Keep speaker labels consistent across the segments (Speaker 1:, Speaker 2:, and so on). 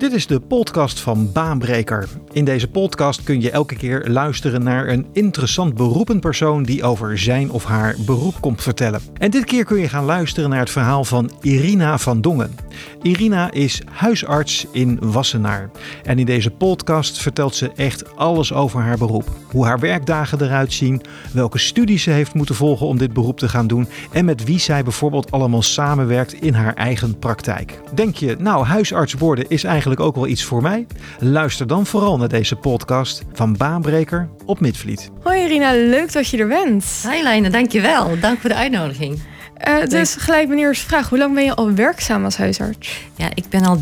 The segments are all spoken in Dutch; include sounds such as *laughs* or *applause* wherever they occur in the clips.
Speaker 1: Dit is de podcast van Baanbreker. In deze podcast kun je elke keer luisteren naar een interessant beroepenpersoon die over zijn of haar beroep komt vertellen. En dit keer kun je gaan luisteren naar het verhaal van Irina van Dongen. Irina is huisarts in Wassenaar. En in deze podcast vertelt ze echt alles over haar beroep. Hoe haar werkdagen eruit zien, welke studies ze heeft moeten volgen om dit beroep te gaan doen en met wie zij bijvoorbeeld allemaal samenwerkt in haar eigen praktijk. Denk je, nou, huisarts worden is eigenlijk ook wel iets voor mij? Luister dan vooral naar deze podcast van Baanbreker op Midvliet.
Speaker 2: Hoi Irina, leuk dat je er bent.
Speaker 3: Hi Lijne, dankjewel. Dank voor de uitnodiging.
Speaker 2: Uh, dus gelijk mijn eerste vraag. Hoe lang ben je al werkzaam als huisarts?
Speaker 3: Ja, ik ben al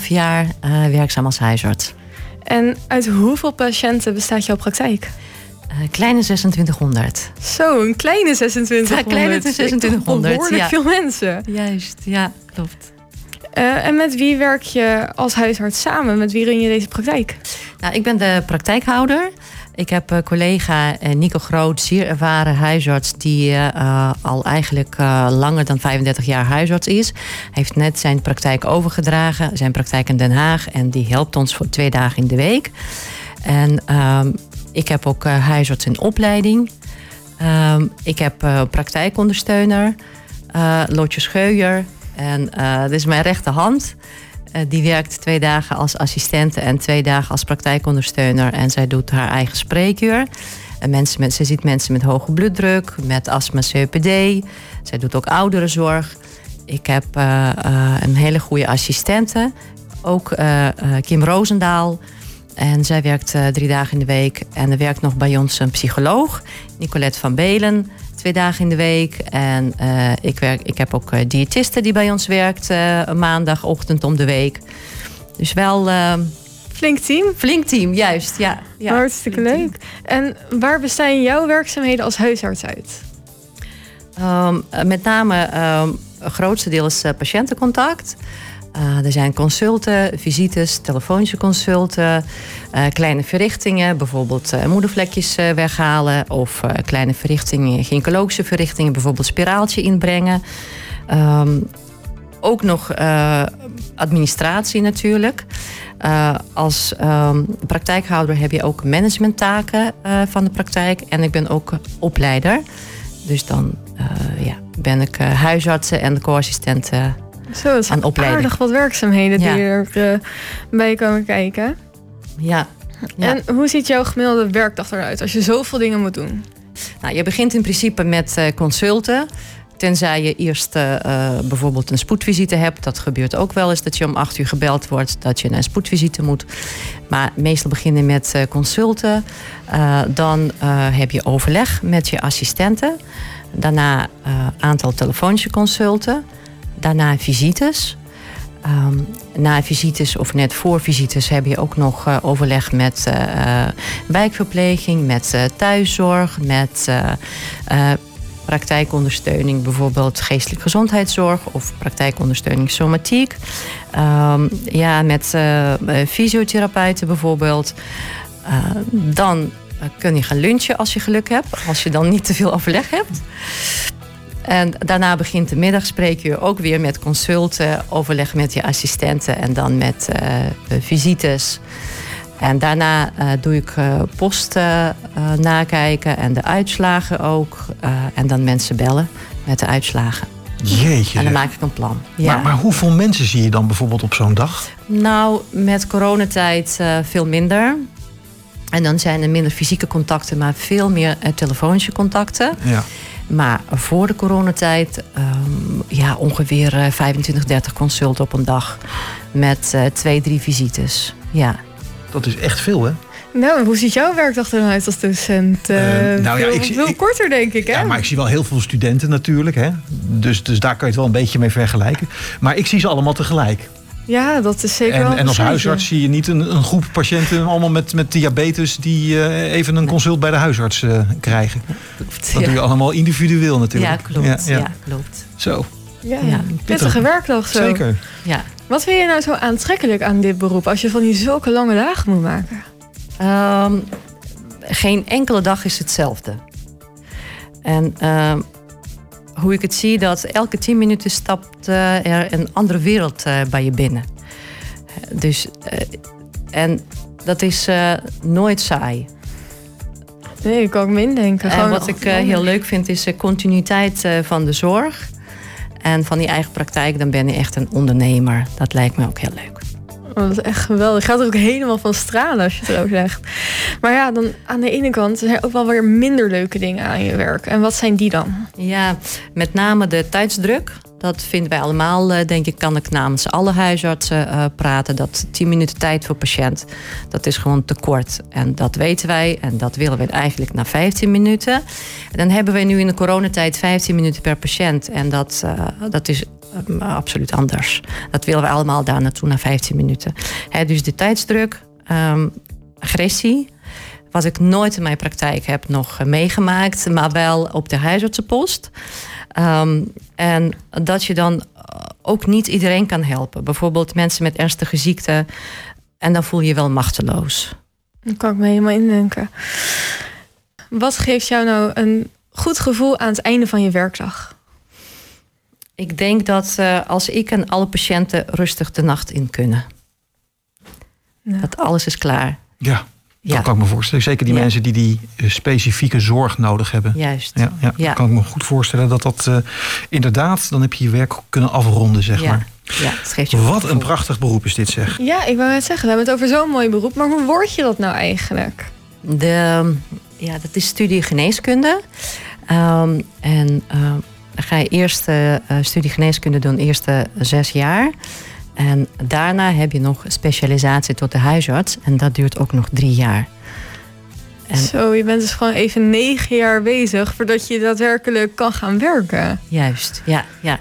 Speaker 3: 13,5 jaar uh, werkzaam als huisarts.
Speaker 2: En uit hoeveel patiënten bestaat jouw praktijk?
Speaker 3: Uh, kleine 2600.
Speaker 2: Zo, een kleine 2600.
Speaker 3: Ja, kleine 2600.
Speaker 2: Behoorlijk
Speaker 3: ja.
Speaker 2: veel mensen.
Speaker 3: Juist, ja, klopt.
Speaker 2: Uh, en met wie werk je als huisarts samen? Met wie run je deze praktijk?
Speaker 3: Nou, ik ben de praktijkhouder. Ik heb uh, collega uh, Nico Groot, zeer ervaren huisarts, die al eigenlijk langer dan 35 jaar huisarts is. Hij heeft net zijn praktijk overgedragen, zijn praktijk in Den Haag, en die helpt ons voor twee dagen in de week. En um, ik heb ook huisarts in opleiding. Um, ik heb praktijkondersteuner, Lotje Scheuer. En uh, dit is mijn rechterhand. Uh, die werkt twee dagen als assistente en twee dagen als praktijkondersteuner. En zij doet haar eigen spreekuur. En mensen met, ze ziet mensen met hoge bloeddruk, met astma COPD. Zij doet ook ouderenzorg. Ik heb uh, een hele goede assistente. Ook Kim Roosendaal. En zij werkt drie dagen in de week. En er werkt nog bij ons een psycholoog, Nicolette van Belen twee dagen in de week. En uh, ik, werk, ik heb ook uh, diëtiste die bij ons werkt maandagochtend om de week. Dus wel.
Speaker 2: Flink team.
Speaker 3: Flink team, juist. Ja, ja.
Speaker 2: Hartstikke leuk. En waar bestaan jouw werkzaamheden als huisarts uit?
Speaker 3: Um, met name um, het grootste deel is patiëntencontact. Uh, er zijn consulten, visites, telefonische consulten, uh, kleine verrichtingen, bijvoorbeeld uh, moedervlekjes weghalen of kleine verrichtingen, gynaecologische verrichtingen, bijvoorbeeld spiraaltje inbrengen. Um, ook nog administratie natuurlijk. als um, praktijkhouder heb je ook managementtaken van de praktijk en ik ben ook opleider. Dus dan ja, ben ik huisartsen en co-assistent
Speaker 2: zo,
Speaker 3: aan opleiding.
Speaker 2: aardig wat werkzaamheden die er uh, bij komen kijken.
Speaker 3: Ja. ja.
Speaker 2: En hoe ziet jouw gemiddelde werkdag eruit als je zoveel dingen moet doen?
Speaker 3: Nou, je begint in principe met uh, consulten. Tenzij je eerst uh, bijvoorbeeld een spoedvisite hebt. Dat gebeurt ook wel eens dat je om acht uur gebeld wordt dat je naar een spoedvisite moet. Maar meestal beginnen met uh, consulten. dan heb je overleg met je assistenten. Daarna een aantal telefonische consulten. Daarna visites. Um, na visites of net voor visites heb je ook nog uh, overleg met uh, wijkverpleging, met thuiszorg, met praktijkondersteuning, bijvoorbeeld geestelijke gezondheidszorg of praktijkondersteuning somatiek. Um, ja, met fysiotherapeuten bijvoorbeeld. dan kun je gaan lunchen als je geluk hebt, als je dan niet te veel overleg hebt. En daarna begint de middagspreekuur ook weer met consulten, overleg met je assistenten en dan met uh, visites. En daarna uh, doe ik uh, post nakijken en de uitslagen ook. en dan mensen bellen met de uitslagen.
Speaker 1: Jeetje.
Speaker 3: En dan maak ik een plan. Ja.
Speaker 1: Maar, maar hoeveel mensen zie je dan bijvoorbeeld op zo'n dag?
Speaker 3: Nou, met coronatijd veel minder. En dan zijn er minder fysieke contacten, maar veel meer telefonische contacten.
Speaker 1: Ja.
Speaker 3: Maar voor de coronatijd um, ja, ongeveer 25, 30 consulten op een dag. Met uh, twee, drie visites. Ja.
Speaker 1: Dat is echt veel, hè?
Speaker 2: Nou, hoe ziet jouw werkdag eruit als docent? Uh, nou ja, veel, ik, veel korter, denk ik, hè?
Speaker 1: Ja, maar ik zie wel heel veel studenten natuurlijk, hè? Dus, dus daar kan je het wel een beetje mee vergelijken. Maar ik zie ze allemaal tegelijk.
Speaker 2: Ja, dat is zeker
Speaker 1: en,
Speaker 2: wel
Speaker 1: En als huisarts zie je niet een, een groep patiënten allemaal met, met diabetes die uh, even een consult bij de huisarts uh, krijgen.
Speaker 3: Klopt,
Speaker 1: dat
Speaker 3: ja.
Speaker 1: doe je allemaal individueel natuurlijk.
Speaker 3: Ja, klopt. Ja, ja. klopt.
Speaker 1: Zo.
Speaker 2: Ja, ja. pittige werkdag zo.
Speaker 1: Zeker.
Speaker 3: Ja.
Speaker 2: Wat vind je nou zo aantrekkelijk aan dit beroep als je van die zulke lange dagen moet maken?
Speaker 3: Um, geen enkele dag is hetzelfde. En uh, hoe ik het zie, dat elke tien minuten stapt uh, er een andere wereld uh, bij je binnen. Dus, en dat is nooit saai.
Speaker 2: Nee, ik kan ook me indenken.
Speaker 3: En wat ik heel leuk vind is de continuïteit van de zorg. En van die eigen praktijk, dan ben je echt een ondernemer. Dat lijkt me ook heel leuk.
Speaker 2: Dat is echt geweldig. Ik ga er ook helemaal van stralen als je het zo zegt. Maar ja, dan aan de ene kant zijn er ook wel weer minder leuke dingen aan je werk. En wat zijn die dan?
Speaker 3: Ja, met name de tijdsdruk. Dat vinden wij allemaal, eh, denk ik, kan ik namens alle huisartsen uh, praten. Dat 10 minuten tijd voor patiënt, dat is gewoon te kort. En dat weten wij en dat willen we eigenlijk naar 15 minuten. En dan hebben we nu in de coronatijd 15 minuten per patiënt. En dat, uh, dat is absoluut anders. Dat willen we allemaal daar naartoe, naar 15 minuten. dus de tijdsdruk, um, agressie, wat ik nooit in mijn praktijk heb nog meegemaakt, maar wel op de huisartsenpost. Ehm, en dat je dan ook niet iedereen kan helpen. Bijvoorbeeld mensen met ernstige ziekte. En dan voel je wel machteloos.
Speaker 2: Dat kan ik me helemaal indenken. Wat geeft jou nou een goed gevoel aan het einde van je werkdag?
Speaker 3: Ik denk dat uh, als ik en alle patiënten rustig de nacht in kunnen. Dat alles is klaar.
Speaker 1: Ja. Dat kan ik me voorstellen. Zeker die mensen die die eh, specifieke zorg nodig hebben.
Speaker 3: Juist.
Speaker 1: Ja, ja, ja. kan ik me goed voorstellen dat dat uh, inderdaad, dan heb je je werk kunnen afronden, zeg maar.
Speaker 3: Ja, het geeft je
Speaker 1: Wat een prachtig beroep is dit, zeg.
Speaker 2: Ja, ik wou net zeggen, we hebben het over zo'n mooi beroep. Maar hoe word je dat nou eigenlijk?
Speaker 3: De, ja, dat is studie geneeskunde. Um, en uh, dan ga je eerst uh, studie geneeskunde doen, eerste zes jaar. En daarna heb je nog specialisatie tot de huisarts. En dat duurt ook nog drie jaar.
Speaker 2: En Zo, je bent dus gewoon even negen jaar bezig voordat je daadwerkelijk kan gaan werken.
Speaker 3: Juist, ja. ja.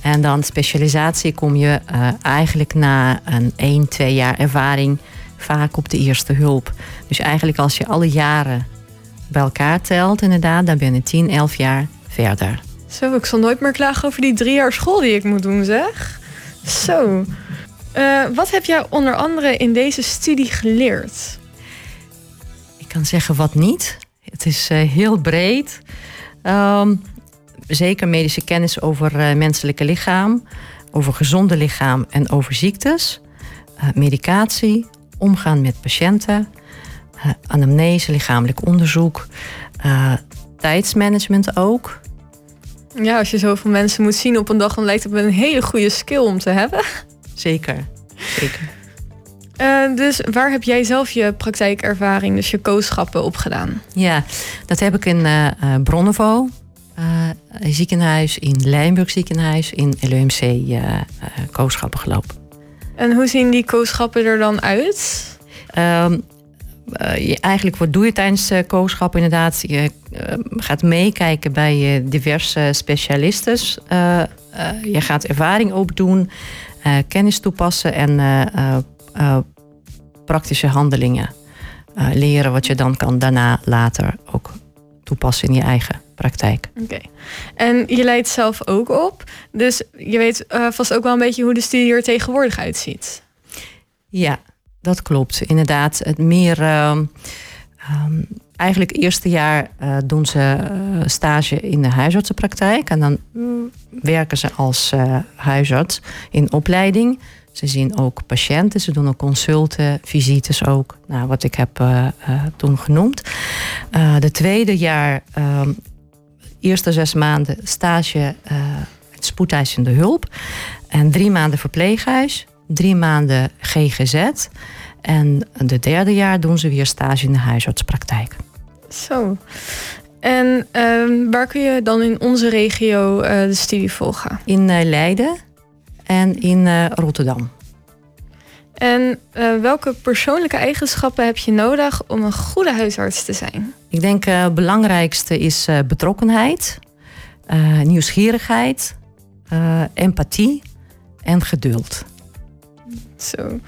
Speaker 3: En dan specialisatie kom je uh, eigenlijk na een één, twee jaar ervaring vaak op de eerste hulp. Dus eigenlijk als je alle jaren bij elkaar telt, inderdaad, dan ben je 10, 11 jaar verder.
Speaker 2: Zo, ik zal nooit meer klagen over die drie jaar school die ik moet doen, zeg. Zo. Uh, wat heb jij onder andere in deze studie geleerd?
Speaker 3: Ik kan zeggen wat niet. Het is uh, heel breed. Um, zeker medische kennis over uh, menselijke lichaam, over gezonde lichaam en over ziektes. medicatie, omgaan met patiënten, anamnese, lichamelijk onderzoek, tijdsmanagement ook.
Speaker 2: Ja, als je zoveel mensen moet zien op een dag, dan lijkt het een hele goede skill om te hebben.
Speaker 3: Zeker, zeker.
Speaker 2: Uh, dus waar heb jij zelf je praktijkervaring, dus je kooschappen opgedaan?
Speaker 3: Ja, dat heb ik in uh, Bronnevo ziekenhuis, in Lijnburg ziekenhuis, in LUMC kooschappen gelopen.
Speaker 2: En hoe zien die kooschappen er dan uit?
Speaker 3: Ehm, uh, je, eigenlijk wat doe je tijdens uh, kooschap inderdaad? Je uh, gaat meekijken bij diverse specialisten. je gaat ervaring opdoen, kennis toepassen en praktische handelingen leren, wat je dan kan daarna later ook toepassen in je eigen praktijk.
Speaker 2: Oké. En je leidt zelf ook op, dus je weet vast ook wel een beetje hoe de studie er tegenwoordig uitziet.
Speaker 3: Ja, dat klopt, inderdaad. Het meer. Uh, um, eigenlijk eerste jaar uh, doen ze uh, stage in de huisartsenpraktijk. En dan werken ze als uh, huisarts in opleiding. Ze zien ook patiënten, ze doen ook consulten, visites ook. Nou, wat ik heb toen genoemd. de tweede jaar, ehm, eerste zes maanden stage het spoedeisende hulp. En drie maanden verpleeghuis drie maanden GGZ. En de derde jaar doen ze weer stage in de huisartspraktijk.
Speaker 2: Zo. En uh, waar kun je dan in onze regio uh, de studie volgen?
Speaker 3: In uh, Leiden en in uh, Rotterdam.
Speaker 2: En welke persoonlijke eigenschappen heb je nodig om een goede huisarts te zijn?
Speaker 3: Ik denk het belangrijkste is betrokkenheid, nieuwsgierigheid, empathie en geduld.
Speaker 2: Zo.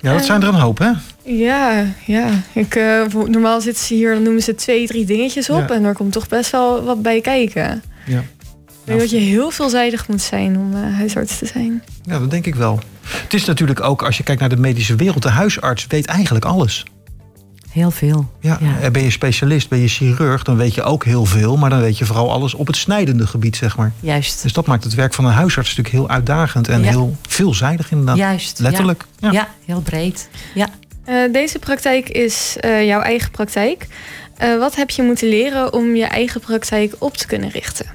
Speaker 1: Ja, dat zijn er een hoop, hè?
Speaker 2: Ja, ja. Ik, uh, normaal zitten ze hier, dan noemen ze twee, drie dingetjes op. En er komt toch best wel wat bij kijken. Ja. Ik denk dat je heel veelzijdig moet zijn om uh, huisarts te zijn.
Speaker 1: Ja, dat denk ik wel. Het is natuurlijk ook, als je kijkt naar de medische wereld, de huisarts weet eigenlijk alles.
Speaker 3: Heel veel.
Speaker 1: Ja, En ben je specialist, ben je chirurg, dan weet je ook heel veel. Maar dan weet je vooral alles op het snijdende gebied, zeg maar.
Speaker 3: Juist.
Speaker 1: Dus dat maakt het werk van een huisarts natuurlijk heel uitdagend en heel veelzijdig inderdaad.
Speaker 3: Juist.
Speaker 1: Letterlijk.
Speaker 3: Ja, ja heel breed. Ja.
Speaker 2: Uh, deze praktijk is uh, jouw eigen praktijk. Uh, wat heb je moeten leren om je eigen praktijk op te kunnen richten?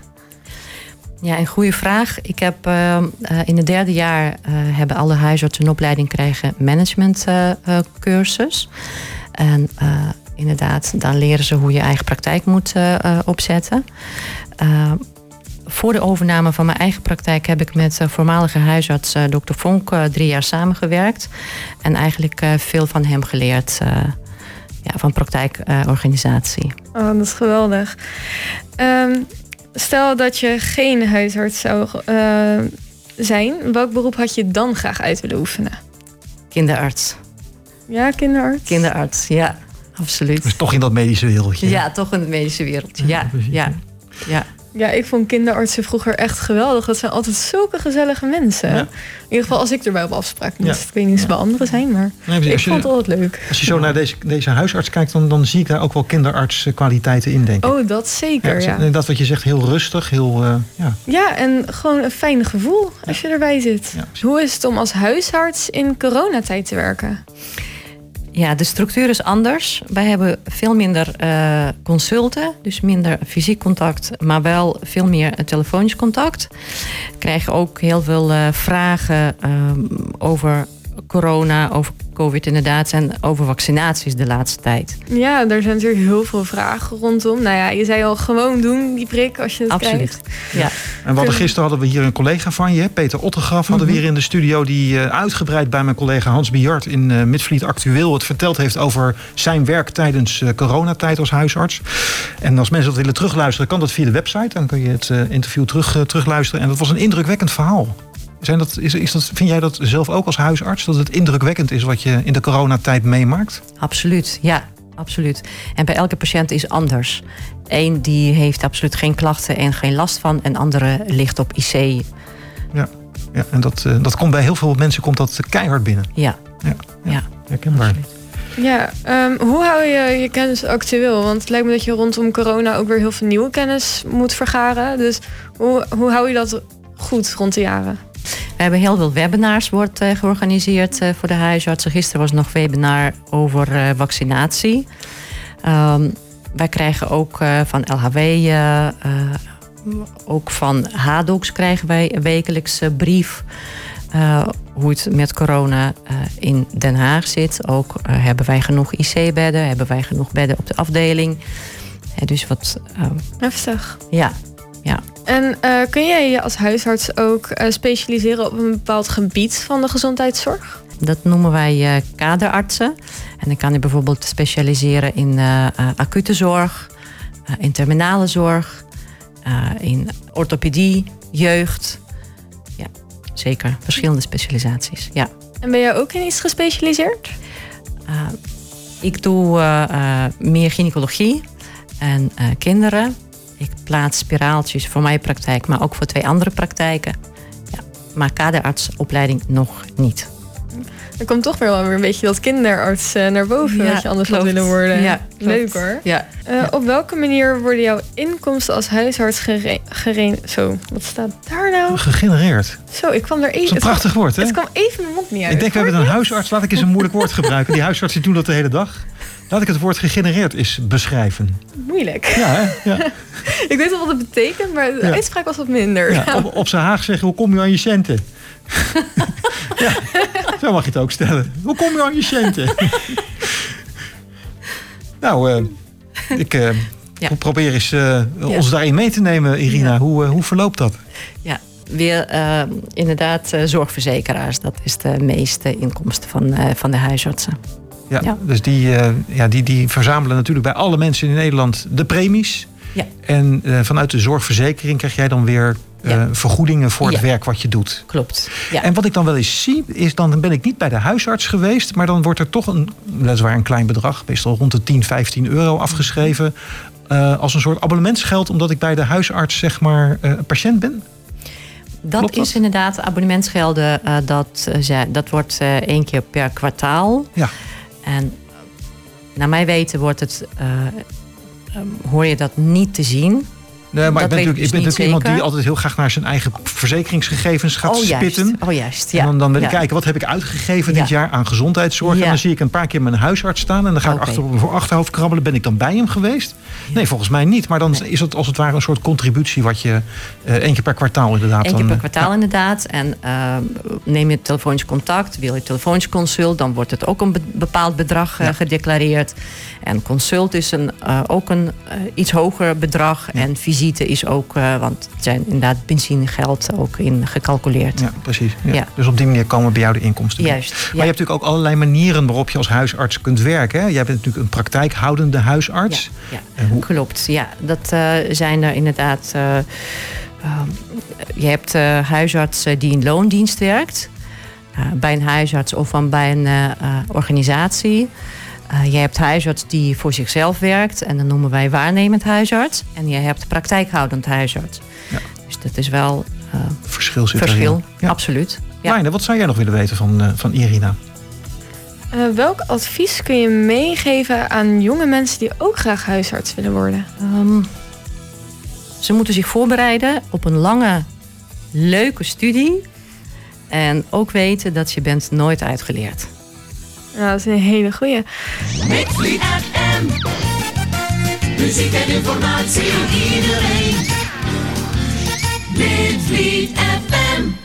Speaker 3: Ja, een goede vraag. Ik heb in het derde jaar hebben alle huisartsen een opleiding krijgen managementcursus. En inderdaad, dan leren ze hoe je eigen praktijk moet opzetten voor de overname van mijn eigen praktijk heb ik met voormalige huisarts dokter Vonk drie jaar samengewerkt. En eigenlijk veel van hem geleerd ja, van praktijkorganisatie.
Speaker 2: oh, dat is geweldig. Ehm, stel dat je geen huisarts zou zijn, welk beroep had je dan graag uit willen oefenen?
Speaker 3: Kinderarts.
Speaker 2: Ja, kinderarts?
Speaker 3: Kinderarts, ja, absoluut.
Speaker 1: Dus toch in dat medische wereldje?
Speaker 3: Ja, toch in het medische wereldje, ja. ja, ja.
Speaker 2: Ja, ik vond kinderartsen vroeger echt geweldig. Dat zijn altijd zulke gezellige mensen. In ieder geval als ik erbij op afspraak moest. Ik weet niet of het bij anderen zijn, maar ik vond het altijd leuk.
Speaker 1: Als je zo naar deze, deze huisarts kijkt, dan, dan zie ik daar ook wel kinderartskwaliteiten in, denk
Speaker 2: ik. Oh, dat zeker, ja.
Speaker 1: Dat wat je zegt, heel rustig, heel... Uh, ja.
Speaker 2: ja, en gewoon een fijn gevoel als je erbij zit. Hoe is het om als huisarts in coronatijd te werken?
Speaker 3: Ja, de structuur is anders. Wij hebben veel minder uh, consulten, dus minder fysiek contact, maar wel veel meer telefonisch contact. We krijgen ook heel veel uh, vragen uh, over corona, over COVID inderdaad en over vaccinaties de laatste tijd.
Speaker 2: Ja, er zijn natuurlijk heel veel vragen rondom. Nou ja, je zei al gewoon doen die prik als je het
Speaker 3: Absoluut.
Speaker 2: krijgt.
Speaker 3: Ja.
Speaker 1: En we hadden, gisteren hadden we hier een collega van je, Peter Ottegraf, hadden we mhm. hier in de studio die uh, uitgebreid bij mijn collega Hans Biart in uh, Midvliet Actueel het verteld heeft over zijn werk tijdens uh, coronatijd als huisarts. En als mensen dat willen terugluisteren, kan dat via de website. Dan kun je het interview terug, terugluisteren. En dat was een indrukwekkend verhaal. Zijn dat, is, is dat, vind jij dat zelf ook als huisarts? Dat het indrukwekkend is wat je in de coronatijd meemaakt?
Speaker 3: Absoluut, ja. Absoluut. En bij elke patiënt is anders. Eén die heeft absoluut geen klachten en geen last van. En andere ligt op IC.
Speaker 1: Ja, ja en dat, uh, dat komt bij heel veel mensen komt dat keihard binnen.
Speaker 3: Ja. Ja, ja.
Speaker 1: herkenbaar. Absoluut.
Speaker 2: Ja, um, hoe hou je je kennis actueel? Want het lijkt me dat je rondom corona ook weer heel veel nieuwe kennis moet vergaren. Dus hoe, hoe hou je dat goed rond de jaren?
Speaker 3: We hebben heel veel webinars wordt, uh, georganiseerd uh, voor de huisartsen. Gisteren was nog een webinar over uh, vaccinatie. Um, wij krijgen ook van LHW, ook van HADOX krijgen wij een wekelijkse brief. hoe het met corona in Den Haag zit. Ook hebben wij genoeg IC-bedden, hebben wij genoeg bedden op de afdeling. dus wat.
Speaker 2: Heftig.
Speaker 3: Ja, ja.
Speaker 2: En uh, kun jij je als huisarts ook uh, specialiseren op een bepaald gebied van de gezondheidszorg?
Speaker 3: Dat noemen wij uh, kaderartsen. En dan kan je bijvoorbeeld specialiseren in acute zorg, in terminale zorg, in orthopedie, jeugd. Ja, zeker. Verschillende specialisaties. Ja.
Speaker 2: En ben jij ook in iets gespecialiseerd?
Speaker 3: ik doe meer gynaecologie en kinderen. Ik plaats spiraaltjes voor mijn praktijk, maar ook voor twee andere praktijken. Ja, maar kaderartsopleiding nog niet.
Speaker 2: Er komt toch weer wel weer een beetje dat kinderarts eh, naar boven, ja, wat je anders had willen worden. Ja, Leuk hoor.
Speaker 3: Ja,
Speaker 2: uh, Op welke manier worden jouw inkomsten als huisarts gere Zo, wat staat daar nou?
Speaker 1: Gegenereerd.
Speaker 2: Zo, ik kwam er even...
Speaker 1: Dat is een prachtig woord, hè?
Speaker 2: Het kwam even mijn mond niet uit.
Speaker 1: Ik denk, we hebben een huisarts. Laat ik eens een moeilijk woord gebruiken. Die huisartsen doen dat de hele dag. Laat ik het woord gegenereerd is beschrijven.
Speaker 2: Moeilijk.
Speaker 1: Ja, ja. *laughs*
Speaker 2: ik weet wel wat het betekent, maar de uitspraak was wat minder.
Speaker 1: Ja, op, op zijn Haag zeggen, hoe kom je aan je centen? *laughs* ja, zo mag je het ook stellen. Hoe kom je aan je centen? *laughs* nou, uh, ik uh, ja. probeer eens uh, ons daarin mee te nemen, Irina. Hoe, hoe verloopt dat?
Speaker 3: Ja, weer inderdaad zorgverzekeraars. Dat is de meeste inkomsten van, van de huisartsen.
Speaker 1: Ja, Dus die, ja, die, die verzamelen natuurlijk bij alle mensen in Nederland de premies.
Speaker 3: Ja.
Speaker 1: En vanuit de zorgverzekering krijg jij dan weer uh, vergoedingen voor het werk wat je doet.
Speaker 3: Klopt.
Speaker 1: Ja. En wat ik dan wel eens zie, is dan ben ik niet bij de huisarts geweest, maar dan wordt er toch een, weliswaar een klein bedrag, meestal rond de 10, 15 euro afgeschreven. Uh, als een soort abonnementsgeld, omdat ik bij de huisarts zeg maar uh, patiënt ben.
Speaker 3: Dat, dat is inderdaad abonnementsgelden. dat, dat wordt één keer per kwartaal.
Speaker 1: Ja.
Speaker 3: En naar mijn weten wordt het, hoor je dat niet te zien.
Speaker 1: Nee, maar ik ben natuurlijk, ik ben natuurlijk iemand die altijd heel graag naar zijn eigen verzekeringsgegevens gaat
Speaker 3: oh,
Speaker 1: spitten.
Speaker 3: Oh, juist. Ja.
Speaker 1: En dan, dan wil ik kijken, wat heb ik uitgegeven dit jaar aan gezondheidszorg? En dan zie ik een paar keer mijn huisarts staan. En dan ga ik achter op mijn achterhoofd krabbelen. Ben ik dan bij hem geweest? Nee, volgens mij niet. Maar dan is het als het ware een soort contributie wat je uh, één keer per kwartaal inderdaad.
Speaker 3: Eén keer per kwartaal inderdaad. En uh, neem je telefonisch contact, wil je telefonisch consult, dan wordt het ook een bepaald bedrag uh, gedeclareerd. En consult is een, ook een iets hoger bedrag. En visite is ook, want het zijn inderdaad benzinegeld ook in gecalculeerd.
Speaker 1: Ja, precies. Ja. Dus op die manier komen bij jou de inkomsten.
Speaker 3: Juist.
Speaker 1: Maar je hebt natuurlijk ook allerlei manieren waarop je als huisarts kunt werken. Hè? Jij bent natuurlijk een praktijkhoudende huisarts.
Speaker 3: Ja, hoe... klopt. Ja, dat uh, zijn er inderdaad. Uh, uh, je hebt huisarts die in loondienst werkt. bij een huisarts of van bij een organisatie. je hebt huisarts die voor zichzelf werkt. En dat noemen wij waarnemend huisarts. En je hebt praktijkhoudend huisarts. Ja. Dus dat is wel...
Speaker 1: verschil zit
Speaker 3: Verschil, ja. absoluut.
Speaker 1: Ja. wat zou jij nog willen weten van, van Irina?
Speaker 2: Uh, welk advies kun je meegeven aan jonge mensen die ook graag huisarts willen worden? Um,
Speaker 3: ze moeten zich voorbereiden op een lange, leuke studie. En ook weten dat je bent nooit uitgeleerd.
Speaker 2: Ja, dat is een hele goeie.
Speaker 4: Midvliet FM. Muziek en informatie aan iedereen. Midvliet FM.